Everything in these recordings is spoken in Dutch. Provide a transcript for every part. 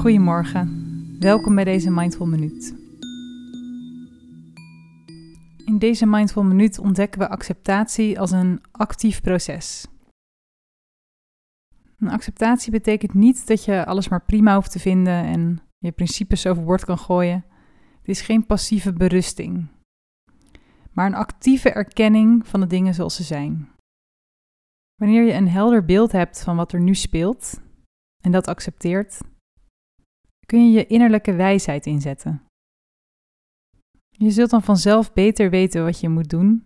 Goedemorgen, welkom bij deze Mindful Minuut. In deze Mindful Minuut ontdekken we acceptatie als een actief proces. Een acceptatie betekent niet dat je alles maar prima hoeft te vinden en je principes overboord kan gooien. Het is geen passieve berusting, maar een actieve erkenning van de dingen zoals ze zijn. Wanneer je een helder beeld hebt van wat er nu speelt en dat accepteert, kun je je innerlijke wijsheid inzetten. Je zult dan vanzelf beter weten wat je moet doen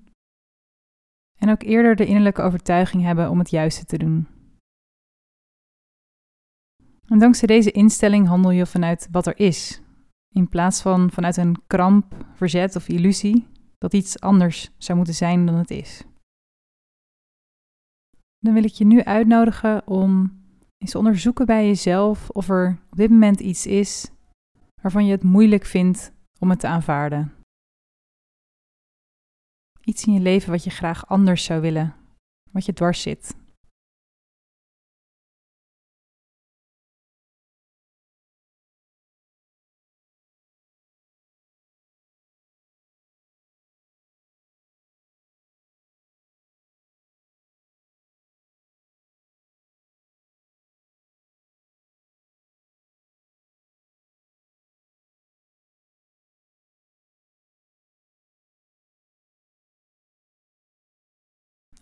en ook eerder de innerlijke overtuiging hebben om het juiste te doen. En dankzij deze instelling handel je vanuit wat er is, in plaats van vanuit een kramp, verzet of illusie dat iets anders zou moeten zijn dan het is. Dan wil ik je nu uitnodigen om eens onderzoeken bij jezelf of er op dit moment iets is waarvan je het moeilijk vindt om het te aanvaarden. Iets in je leven wat je graag anders zou willen, wat je dwars zit.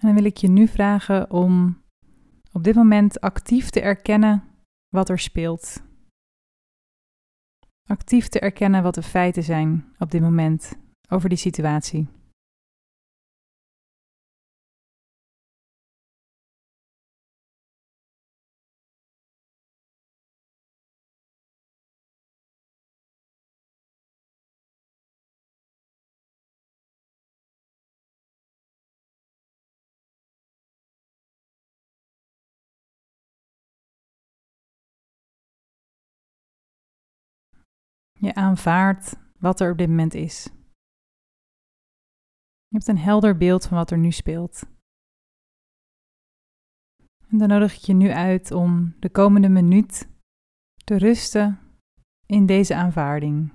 En dan wil ik je nu vragen om op dit moment actief te erkennen wat er speelt. Actief te erkennen wat de feiten zijn op dit moment over die situatie. Je aanvaardt wat er op dit moment is. Je hebt een helder beeld van wat er nu speelt. En dan nodig ik je nu uit om de komende minuut te rusten in deze aanvaarding.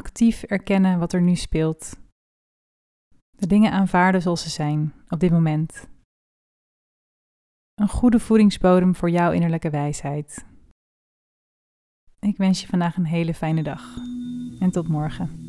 Actief erkennen wat er nu speelt. De dingen aanvaarden zoals ze zijn op dit moment. Een goede voedingsbodem voor jouw innerlijke wijsheid. Ik wens je vandaag een hele fijne dag en tot morgen.